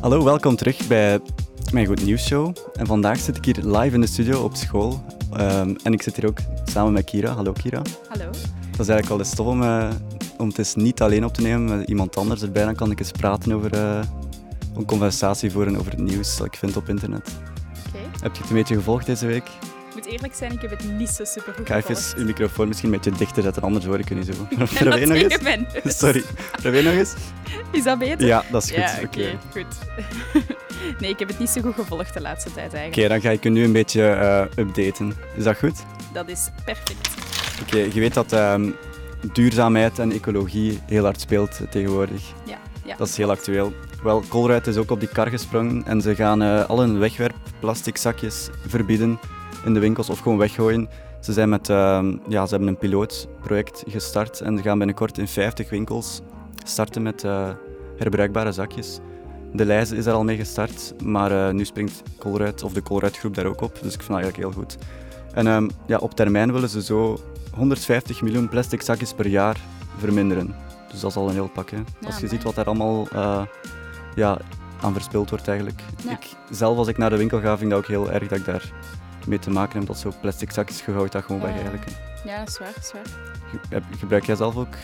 Hallo, welkom terug bij mijn Goed Nieuws Show. En vandaag zit ik hier live in de studio op school. Um, en ik zit hier ook samen met Kira. Hallo Kira. Hallo. Dat is eigenlijk wel eens tof om, uh, om het eens niet alleen op te nemen met iemand anders erbij. Dan kan ik eens praten over uh, een conversatie voeren over het nieuws dat ik vind op internet. Okay. Heb je het een beetje gevolgd deze week? Moet eerlijk zijn, ik heb het niet zo super goed Ik ga even uw microfoon misschien een beetje dichter zetten, anders hoor ik je niet zo. Probeer nog eens. Sorry, probeer nog eens. Is dat beter? Ja, dat is goed. Ja, oké, okay. goed. nee, ik heb het niet zo goed gevolgd de laatste tijd eigenlijk. Oké, okay, dan ga ik je nu een beetje uh, updaten. Is dat goed? Dat is perfect. Oké, je weet dat um, duurzaamheid en ecologie heel hard speelt tegenwoordig. Ja, ja. Dat is heel actueel. Wel, Colruyt is ook op die kar gesprongen en ze gaan uh, al hun wegwerpplastic zakjes verbieden in de winkels of gewoon weggooien. Ze, zijn met, uh, ja, ze hebben een pilootproject gestart en ze gaan binnenkort in 50 winkels starten met uh, herbruikbare zakjes. De lijst is er al mee gestart, maar uh, nu springt Colruyt, of de Colruyt-groep daar ook op. Dus ik vind dat eigenlijk heel goed. En um, ja, op termijn willen ze zo 150 miljoen plastic zakjes per jaar verminderen. Dus dat is al een heel pak. Hè. Als je ziet wat daar allemaal uh, ja, aan verspild wordt eigenlijk. Ja. Ik, zelf als ik naar de winkel ga, vind ik dat ook heel erg dat ik daar mee te maken heb. Dat zo plastic zakjes gegooid dat gewoon weg eigenlijk. Ja, dat is waar. Dat is waar. Ge gebruik jij zelf ook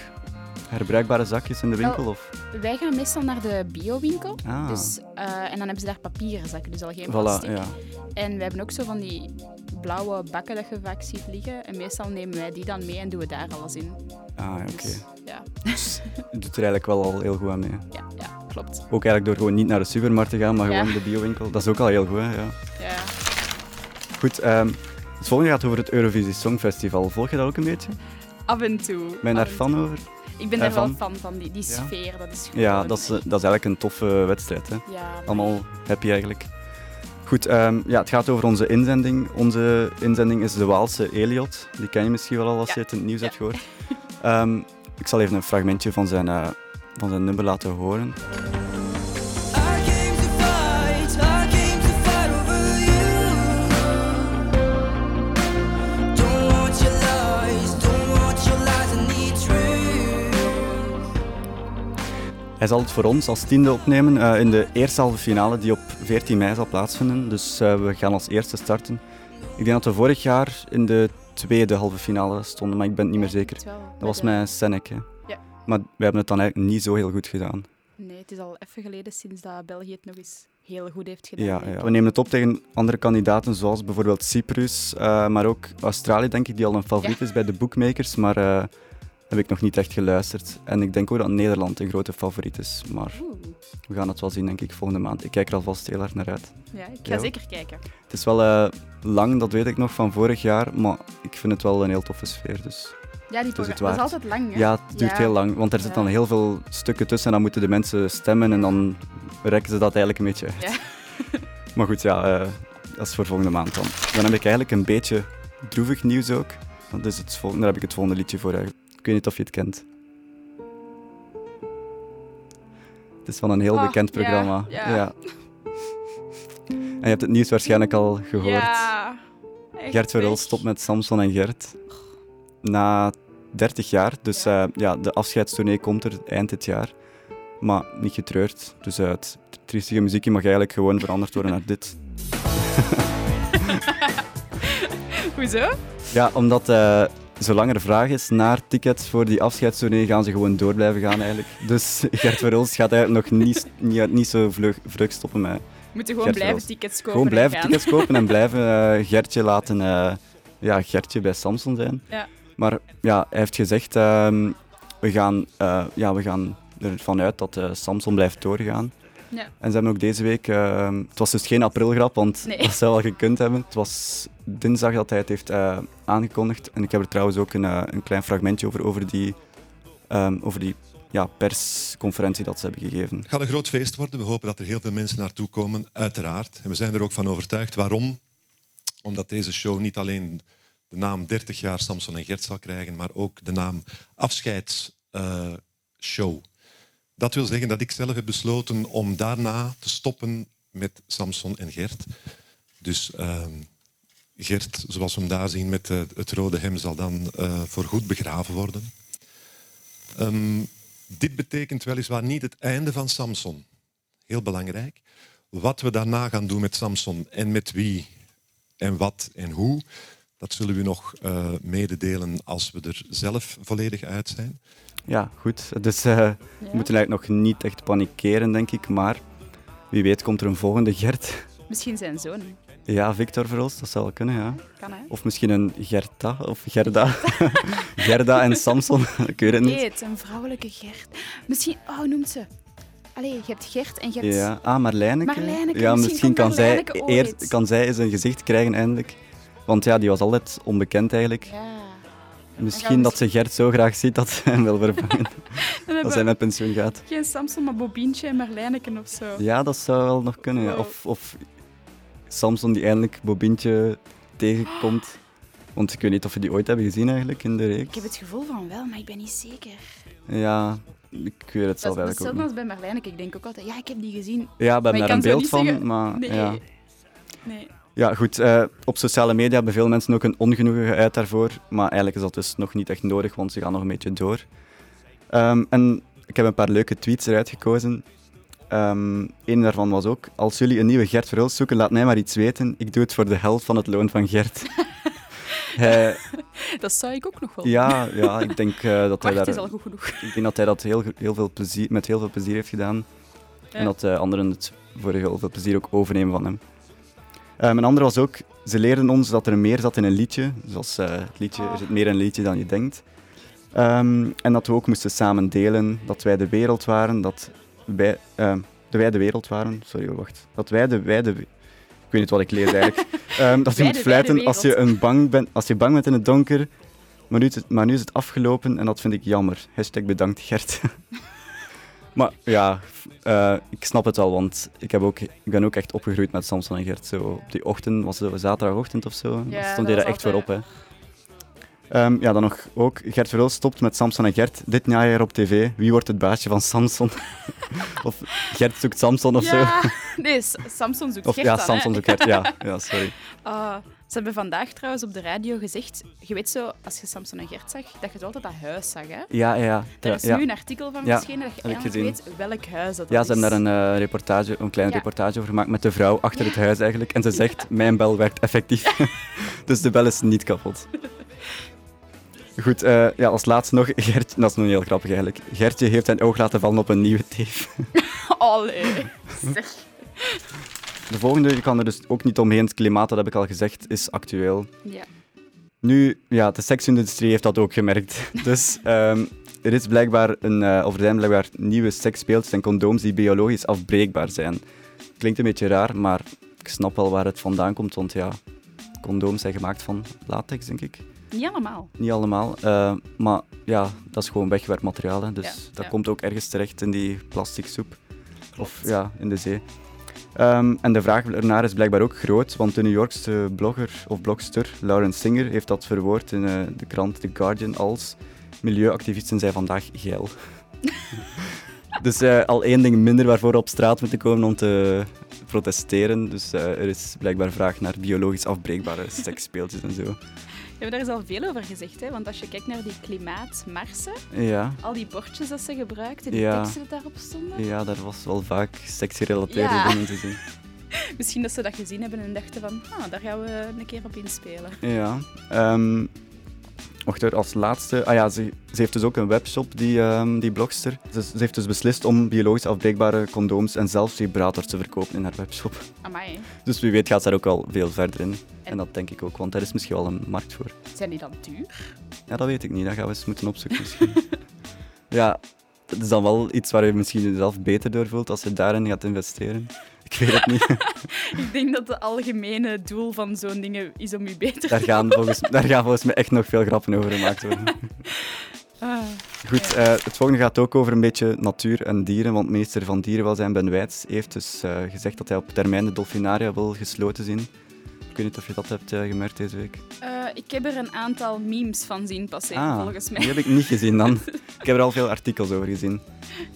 herbruikbare zakjes in de winkel? Wel, of? Wij gaan meestal naar de bio-winkel. Ah. Dus, uh, en dan hebben ze daar papieren zakken, dus al geen Voilà, plastic. ja. En we hebben ook zo van die blauwe bakken dat je vaak ziet liggen. En meestal nemen wij die dan mee en doen we daar alles in. Ah, oké. Dus, ja. Dus je doet er eigenlijk wel al heel goed aan mee. ja, ja, klopt. Ook eigenlijk door gewoon niet naar de supermarkt te gaan, maar Ja. gewoon de biowinkel. Dat is ook al heel goed, hè? Ja. Ja. Goed, ehm, het volgende gaat over het Eurovisie Songfestival. Volg je dat ook een beetje? Af en toe. Ben je daar fan over? Ik ben daar wel Ervan? fan van, die, die Ja? sfeer. Dat is gewoon... Ja, dat is, eh, dat is eigenlijk een toffe wedstrijd. Hè? Ja, maar- Allemaal happy eigenlijk. Goed, ehm, ja, het gaat over onze inzending. Onze inzending is de Waalse Eliot. Die ken je misschien wel al als Ja. je het in het nieuws hebt gehoord. Ehm, ik zal even een fragmentje van zijn, eh, van zijn nummer laten horen. Hij zal het voor ons als tiende opnemen eh, in de eerste halve finale die op 14 mei zal plaatsvinden. Dus eh, we gaan als eerste starten. Ik denk dat we vorig jaar in de tweede halve finale stonden, maar ik ben het niet meer zeker. Dat was met Senec. Hè. Ja. Maar we hebben het dan eigenlijk niet zo heel goed gedaan. Nee, het is al even geleden sinds dat België het nog eens heel goed heeft gedaan. Ja, ja. We nemen het op tegen andere kandidaten, zoals bijvoorbeeld Cyprus, eh, maar ook Australië, denk ik, die al een favoriet Ja. is bij de bookmakers. Maar heb ik nog niet echt geluisterd. En ik denk ook dat Nederland een grote favoriet is. Maar we gaan het wel zien, denk ik, volgende maand. Ik kijk er alvast heel hard naar uit. Ja, ik ga zeker kijken. Het is wel eh, lang, dat weet ik nog van vorig jaar, maar ik vind het wel een heel toffe sfeer. Dus Ja, die het progra- waard. dat is altijd lang, hè? ja, het duurt Ja. heel lang, want er zitten dan heel veel stukken tussen en dan moeten de mensen stemmen en dan rekken ze dat eigenlijk een beetje uit. Ja. Maar goed, ja, eh, dat is voor volgende maand dan. Dan heb ik eigenlijk een beetje droevig nieuws ook. Dus het volgende, daar heb ik het volgende liedje voor. eigenlijk. Ik weet niet of je het kent. Het is van een heel Oh, bekend ja, programma. ja. En je hebt het nieuws waarschijnlijk al gehoord. Ja. Gert Verhul weg. stopt met Samson en Gert. Na 30 jaar. Dus Ja. ja, de afscheidstournee komt er eind dit jaar. Maar niet getreurd. Dus eh, het triestige muziekje mag eigenlijk gewoon veranderd worden naar dit. Hoezo? Ja, omdat eh zolang er vraag is naar tickets voor die afscheidstournee, gaan ze gewoon door blijven gaan eigenlijk. Dus Gert Verhulst gaat eigenlijk nog niet, niet, niet zo vlug, vlug stoppen met... Moeten gewoon Gert blijven Verhulst. tickets kopen Gewoon en blijven gaan. tickets kopen en blijven eh, Gertje laten... eh, ja, Gertje bij Samson zijn. Ja. Maar ja, hij heeft gezegd, ehm, we, gaan, eh, ja, we gaan ervan uit dat Samson blijft doorgaan. Ja. En ze hebben ook deze week... ehm, het was dus geen aprilgrap, want Nee. dat zou wel gekund hebben. Het was dinsdag dat hij het heeft eh, aangekondigd. En ik heb er trouwens ook een, eh, een klein fragmentje over, over die, ehm, over die ja, persconferentie dat ze hebben gegeven. Het gaat een groot feest worden. We hopen dat er heel veel mensen naartoe komen, uiteraard. En we zijn er ook van overtuigd. Waarom? Omdat deze show niet alleen de naam 30 jaar Samson en Gert zal krijgen, maar ook de naam Afscheidsshow. Dat wil zeggen dat ik zelf heb besloten om daarna te stoppen met Samson en Gert. Dus ehm, Gert, zoals we hem daar zien met eh, het rode hem, zal dan eh, voorgoed begraven worden. Ehm, dit betekent weliswaar niet het einde van Samson. heel belangrijk. Wat we daarna gaan doen met Samson en met wie en wat en hoe, dat zullen we nog eh, mededelen als we er zelf volledig uit zijn. Ja, goed. Dus eh, we moeten eigenlijk nog niet echt panikeren, denk ik. Maar wie weet komt er een volgende Gert. Misschien zijn zoon. Ja, Victor Verhulst, dat zou wel kunnen, ja. Kan hè? Of misschien een Gerta of Gerda. Gerda en Samson, ik weet het niet. Nee, het een vrouwelijke Gert. Misschien, oh, noemt ze? Allee, je hebt Gert en je hebt... Ja, ah, Marlijneke. Marlijneke, ja, misschien misschien kan zij, Marlijneke eer, ooit. kan zij eens een gezicht krijgen eindelijk. Want ja, die was altijd onbekend eigenlijk. Ja. Misschien dat ze Gert zo graag ziet dat ze hem wil vervangen als hij met pensioen gaat. geen Samson, maar Bobientje en Marlijneke of zo. Ja, dat zou wel nog kunnen. ja. Of, of Samson die eindelijk Bobintje tegenkomt. Want ik weet niet of we die ooit hebben gezien eigenlijk in de Ik reeks. heb het gevoel van wel, maar ik ben niet zeker. Ja, ik weet het zelf Dat is eigenlijk ook hetzelfde als bij Marlijneke. Ik denk ook altijd, ja, ik heb die gezien. Ja, je daar kan een beeld niet van, zeggen- maar Nee. ja. Nee. Ja, goed. eh, op sociale media hebben veel mensen ook een ongenoegen geuit daarvoor. Maar eigenlijk is dat dus nog niet echt nodig, want ze gaan nog een beetje door. Ehm, en ik heb een paar leuke tweets eruit gekozen. Ehm Eén daarvan was ook: Als jullie een nieuwe Gert Verhulst zoeken, laat mij maar iets weten. Ik doe het voor de helft van het loon van Gert. Hij, Dat zou ik ook nog wel. ja, ja, ik denk, eh, dat hij daar, is al goed genoeg. ik denk dat hij dat heel, heel veel plezier, met heel veel plezier heeft gedaan. Ja. En dat eh, anderen het voor heel veel plezier ook overnemen van hem. Eh, een andere was ook, ze leerden ons dat er meer zat in een liedje. Zoals eh, het liedje, er zit meer in een liedje dan je denkt. Ehm, en dat we ook moesten samen delen, dat wij de wereld waren, dat wij, ehm, de wij de wereld waren. Sorry, hoor, wacht. Dat wij de, wij de... Ik weet niet wat ik lees eigenlijk. Ehm, dat je moet fluiten als je, een bang bent, als je bang bent in het donker. Maar nu, is het, maar nu is het afgelopen en dat vind ik jammer. Hashtag bedankt Gert. maar ja, eh, ik snap het wel, want ik, heb ook, ik ben ook echt opgegroeid met Samson en Gert. Zo op die ochtend, was het zo zaterdagochtend of zo, Ja, dan stond hij er echt voor op. Hè. Ehm, ja, dan nog ook. Gert Verhulst stopt met Samson en Gert. Dit najaar op tv. Wie wordt het baasje van Samson? of Gert zoekt Samson of zo. Ja, nee, S- Samson zoekt Of Gert ja, dan, Samson zoekt Gert. Ja, ja sorry. Ah, ze hebben vandaag trouwens op de radio gezegd, je weet zo, als je Samson en Gert zag, dat je altijd dat huis zag, hè? Ja, ja, ja. Er is ja. nu een artikel van Ja, verschenen dat je eigenlijk weet welk huis dat Ja, is. ze hebben daar een, eh, reportage, een kleine Ja. reportage over gemaakt met de vrouw achter het huis eigenlijk. En ze zegt, mijn bel werkt effectief. dus de bel is niet kapot. Goed, eh, ja, als laatste nog, Gert, dat is nog heel grappig eigenlijk. Gertje heeft zijn oog laten vallen op een nieuwe teef. Allee, zeg. De volgende, je kan er dus ook niet omheen, het klimaat, dat heb ik al gezegd, is actueel. Ja. Nu, ja, de seksindustrie heeft dat ook gemerkt. Dus ehm, er is blijkbaar een, of er zijn blijkbaar nieuwe seksspeeltjes en condooms die biologisch afbreekbaar zijn. Klinkt een beetje raar, maar ik snap wel waar het vandaan komt, want ja, condooms zijn gemaakt van latex, denk ik. Niet allemaal. Niet allemaal, eh, maar ja, dat is gewoon wegwerpmateriaal, hè, dus Ja, dat ja. komt ook ergens terecht in die plastic soep. Of ja, in de zee. Ehm, en de vraag ernaar is blijkbaar ook groot, want de New Yorkse blogger of blogster Lauren Singer heeft dat verwoord in eh, de krant The Guardian als milieuactivisten zijn vandaag geil. dus eh, al één ding minder waarvoor we op straat moeten komen om te protesteren. Dus eh, er is blijkbaar vraag naar biologisch afbreekbare seksspeeltjes en zo. We hebben daar al veel over gezegd, hè? want als je kijkt naar die klimaatmarsen, Ja. al die bordjes dat ze gebruikten, die Ja. teksten die daarop stonden, Ja, daar was wel vaak seksgerelateerde Ja. dingen te zien. misschien dat ze dat gezien hebben en dachten van, ah, daar gaan we een keer op inspelen. Ja. ehm wacht hoor, als laatste... Ah ja, ze, ze heeft dus ook een webshop, die, ehm, die blogster. Ze, ze heeft dus beslist om biologisch afbreekbare condooms en zelfs vibrators te verkopen in haar webshop. Amai, Dus wie weet gaat ze daar ook wel veel verder in. En, En- dat denk ik ook, want daar is misschien wel een markt voor. zijn die dan duur? Ja, dat weet ik niet. Dat gaan we eens moeten opzoeken misschien. ja, dat is dan wel iets waar je misschien jezelf beter door voelt als je daarin gaat investeren. Ik weet het niet. Ik denk dat het algemene doel van zo'n dingen is om je beter Daar gaan, volgens, daar gaan volgens mij echt nog veel grappen over gemaakt worden. Ah, Goed, eh, het volgende gaat ook over een beetje natuur en dieren, want minister van Dierenwelzijn Ben Wijts heeft dus eh, gezegd dat hij op termijn de dolfinaria wil gesloten zien. Ik weet niet of je dat hebt eh, gemerkt deze week. eh, ik heb er een aantal memes van zien passeren, volgens mij. Ah, die heb ik niet gezien dan. Ik heb er al veel artikels over gezien.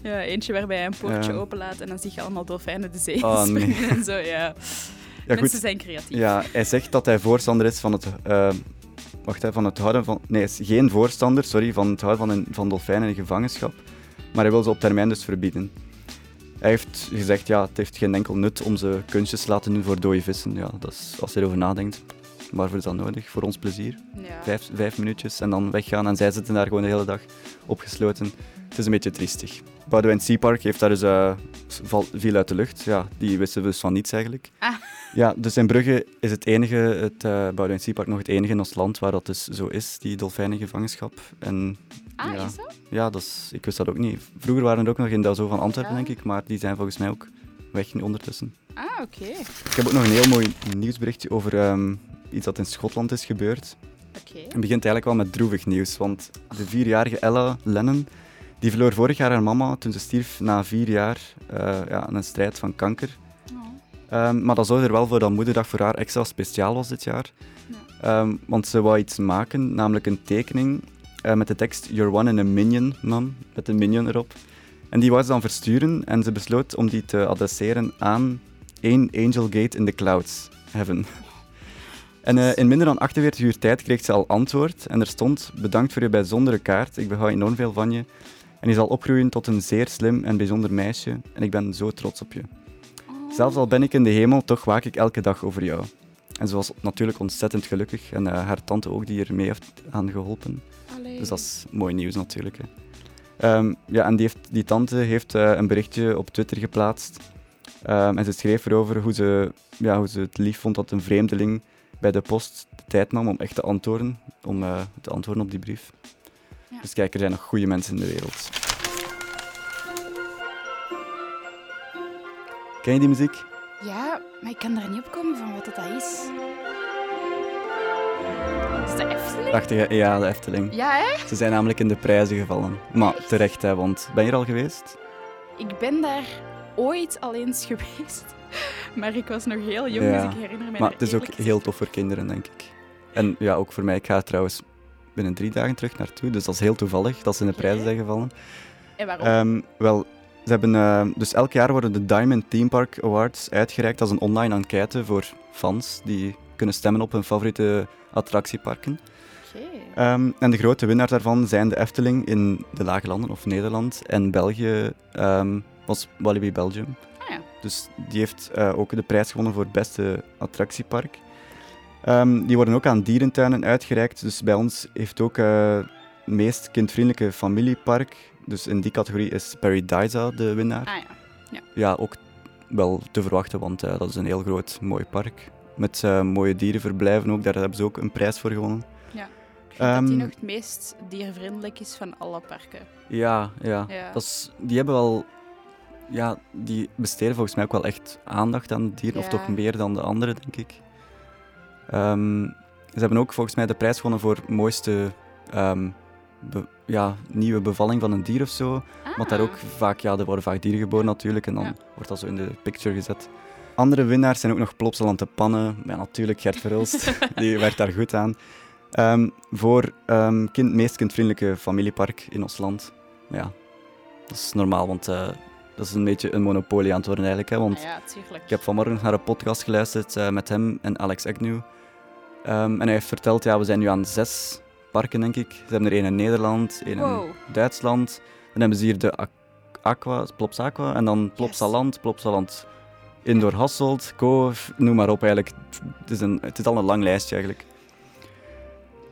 Ja, eentje waarbij hij een poortje openlaat en dan zie je allemaal dolfijnen de zee Oh, nee. en zo. Ja. Ja, Mensen goed. zijn creatief. Ja, hij zegt dat hij voorstander is van het, eh, wacht, van het houden van... Nee, hij is geen voorstander sorry, van het houden van, een, van dolfijnen in gevangenschap. Maar hij wil ze op termijn dus verbieden. Hij heeft gezegd, ja, het heeft geen enkel nut om ze kunstjes te laten doen voor dode vissen. Ja, dat is, als hij erover nadenkt, waarvoor is dat nodig? Voor ons plezier. Ja. Vijf, vijf minuutjes en dan weggaan. En zij zitten daar gewoon de hele dag opgesloten. Het is een beetje triestig. Boudewijn Sea Park heeft daar dus val- viel uit de lucht. Ja, die wisten dus van niets eigenlijk. Ah. Ja, dus in Brugge is het enige, het eh Boudewijn Sea Park nog het enige in ons land waar dat dus zo is, die dolfijnengevangenschap. En Ah, ja, is dat? ja, dat is, ik wist dat ook niet. Vroeger waren er ook nog in Dazo van Antwerpen, Ja. denk ik, maar die zijn volgens mij ook weg nu ondertussen. Ah, oké. Ik heb ook nog een heel mooi nieuwsberichtje over ehm, iets dat in Schotland is gebeurd. Oké. Het begint eigenlijk wel met droevig nieuws, want de vierjarige Ella Lennon die verloor vorig jaar haar mama toen ze stierf na vier jaar eh, ja, aan een strijd van kanker. Oh. Ehm, maar dat zorgde er wel voor dat Moederdag voor haar extra speciaal was dit jaar. Ehm, want ze wou iets maken, namelijk een tekening eh, met de tekst You're one in a minion, man, met een minion erop. En die ze dan versturen en ze besloot om die te adresseren aan één Angel Gate in the Clouds, Heaven. En eh, in minder dan 48 uur tijd kreeg ze al antwoord en er stond bedankt voor je bijzondere kaart, ik behoud enorm veel van je. En je zal opgroeien tot een zeer slim en bijzonder meisje en ik ben zo trots op je. Zelfs al ben ik in de hemel, toch waak ik elke dag over jou. En ze was natuurlijk ontzettend gelukkig en eh, haar tante ook die er mee heeft aan geholpen. Allee. Dus dat is mooi nieuws natuurlijk. Hè. Ehm, ja, en die, heeft, die tante heeft eh, een berichtje op Twitter geplaatst. Ehm, en ze schreef erover hoe ze, ja, hoe ze het lief vond dat een vreemdeling bij de post de tijd nam om echt te antwoorden, om eh, te antwoorden op die brief. Ja. Dus kijk, er zijn nog goede mensen in de wereld. Ken je die muziek? Ja, maar ik kan daar niet op komen van wat dat is. Is dat Efteling? Prachtige, ja, de Efteling. Ja, hè? Ze zijn namelijk in de prijzen gevallen. Maar Echt? terecht, hè, want ben je er al geweest? Ik ben daar ooit al eens geweest. Maar ik was nog heel jong, Ja, dus ik herinner me Maar het is ook heel tof voor kinderen, denk ik. En ja, ook voor mij. Ik ga er trouwens binnen drie dagen terug naartoe. Dus dat is heel toevallig dat ze in de prijzen zijn gevallen. En waarom? Ehm, wel, ze hebben, eh, dus elk jaar worden de Diamond Theme Park Awards uitgereikt als een online enquête voor fans die kunnen stemmen op hun favoriete attractieparken. Ehm, en de grote winnaars daarvan zijn de Efteling in de Lage Landen of Nederland. En België ehm, was Walibi Belgium. Ah ja. Dus die heeft eh, ook de prijs gewonnen voor het beste attractiepark. Ehm, die worden ook aan dierentuinen uitgereikt. Dus bij ons heeft ook eh, het meest kindvriendelijke familiepark. Dus in die categorie is Paradisa de winnaar. Ah ja. Ja, ook wel te verwachten, want eh, dat is een heel groot, mooi park. Met eh, mooie dierenverblijven ook. Daar hebben ze ook een prijs voor gewonnen. Ik vind dat die Ehm, nog het meest diervriendelijk is van alle parken. Ja, ja. Ja. Dat is, die hebben wel... Ja, die besteden volgens mij ook wel echt aandacht aan dieren. Of Ja. toch meer dan de andere, denk ik. Ehm, ze hebben ook volgens mij de prijs gewonnen voor mooiste ehm, be- ja, nieuwe bevalling van een dier of zo. Want daar Ah. ook vaak, ja, er worden vaak dieren geboren natuurlijk. En dan Ja. wordt dat zo in de picture gezet. Andere winnaars zijn ook nog Plopsaland de Pannen. Ja, natuurlijk Gert Verhulst. die werkt daar goed aan. Ehm, voor ehm kind, meest kindvriendelijke familiepark in ons land. Ja, dat is normaal, want eh, dat is een beetje een monopolie aan het worden eigenlijk. Hè, want Ah ja, ik heb vanmorgen naar een podcast geluisterd eh, met hem en Alex Agnew. Ehm, en hij heeft verteld, ja, we zijn nu aan zes parken, denk ik. Ze hebben er één in Nederland, één in. Duitsland. Dan hebben ze hier de Aqu- Aqua, Plops Aqua, en dan Plopsaland, Plopsaland Indoor Hasselt, Co, noem maar op eigenlijk. Het is, een, het is al een lang lijstje eigenlijk.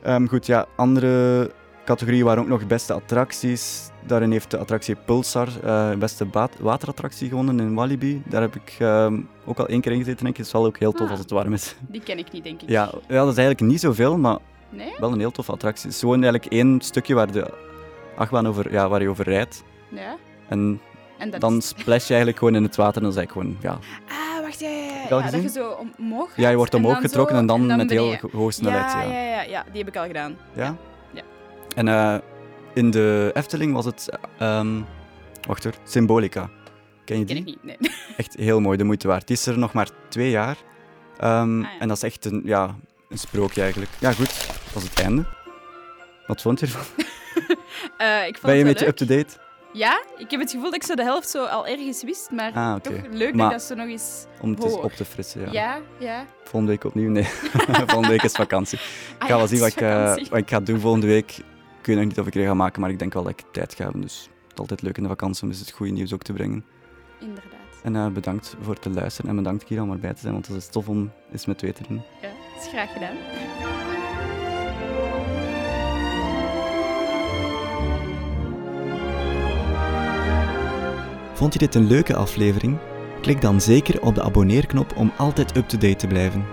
Ehm, goed, ja, andere categorieën waren ook nog beste attracties. Daarin heeft de attractie Pulsar eh, beste waterattractie gewonnen in Walibi. Daar heb ik ehm, ook al één keer in gezeten, denk ik. Het is wel ook heel tof Ah. als het warm is. Die ken ik niet, denk ik. Ja, ja, dat is eigenlijk niet zoveel, maar Nee? wel een heel toffe attractie. Het is gewoon eigenlijk één stukje waar de achtbaan over, ja, waar je over rijdt. Ja. En En dan splash je eigenlijk gewoon in het water en dan is eigenlijk gewoon, ja. Ah, wacht, ja, ja, ja. ja, dat je zo omhoog Ja, je wordt omhoog getrokken zo en dan, met heel hoge snelheid. Ja, Ja, ja, ja, ja, die heb ik al gedaan. Ja? Ja. En eh, in de Efteling was het, ehm, wacht hoor, Symbolica. Ken je Ken die? ik niet, nee. Echt heel mooi, de moeite waard. Die is er nog maar twee jaar. Ehm, Ah. En dat is echt een, ja, een sprookje eigenlijk. Ja goed, dat was het einde. Wat vond je ervan? Eh, ik vond Ben je een beetje up-to-date? Ja, ik heb het gevoel dat ik zo de helft zo al ergens wist, maar Ah, toch leuk Maar- dat ik dat zo nog eens... Om het eens op te frissen, ja. Ja, ja. Volgende week opnieuw? Nee. volgende week is vakantie. Ah Ik ga ja, wel zien wat ik, eh, wat ik ga doen volgende week. Ik weet nog niet of ik er ga maken, maar ik denk wel dat ik tijd ga hebben. Dus het is altijd leuk in de vakantie om eens het goede nieuws ook te brengen. Inderdaad. En eh, bedankt voor het luisteren en bedankt Kira om erbij te zijn, want het is tof om eens met twee te doen. Ja, is graag gedaan. Vond je dit een leuke aflevering? Klik dan zeker op de abonneerknop om altijd up-to-date te blijven.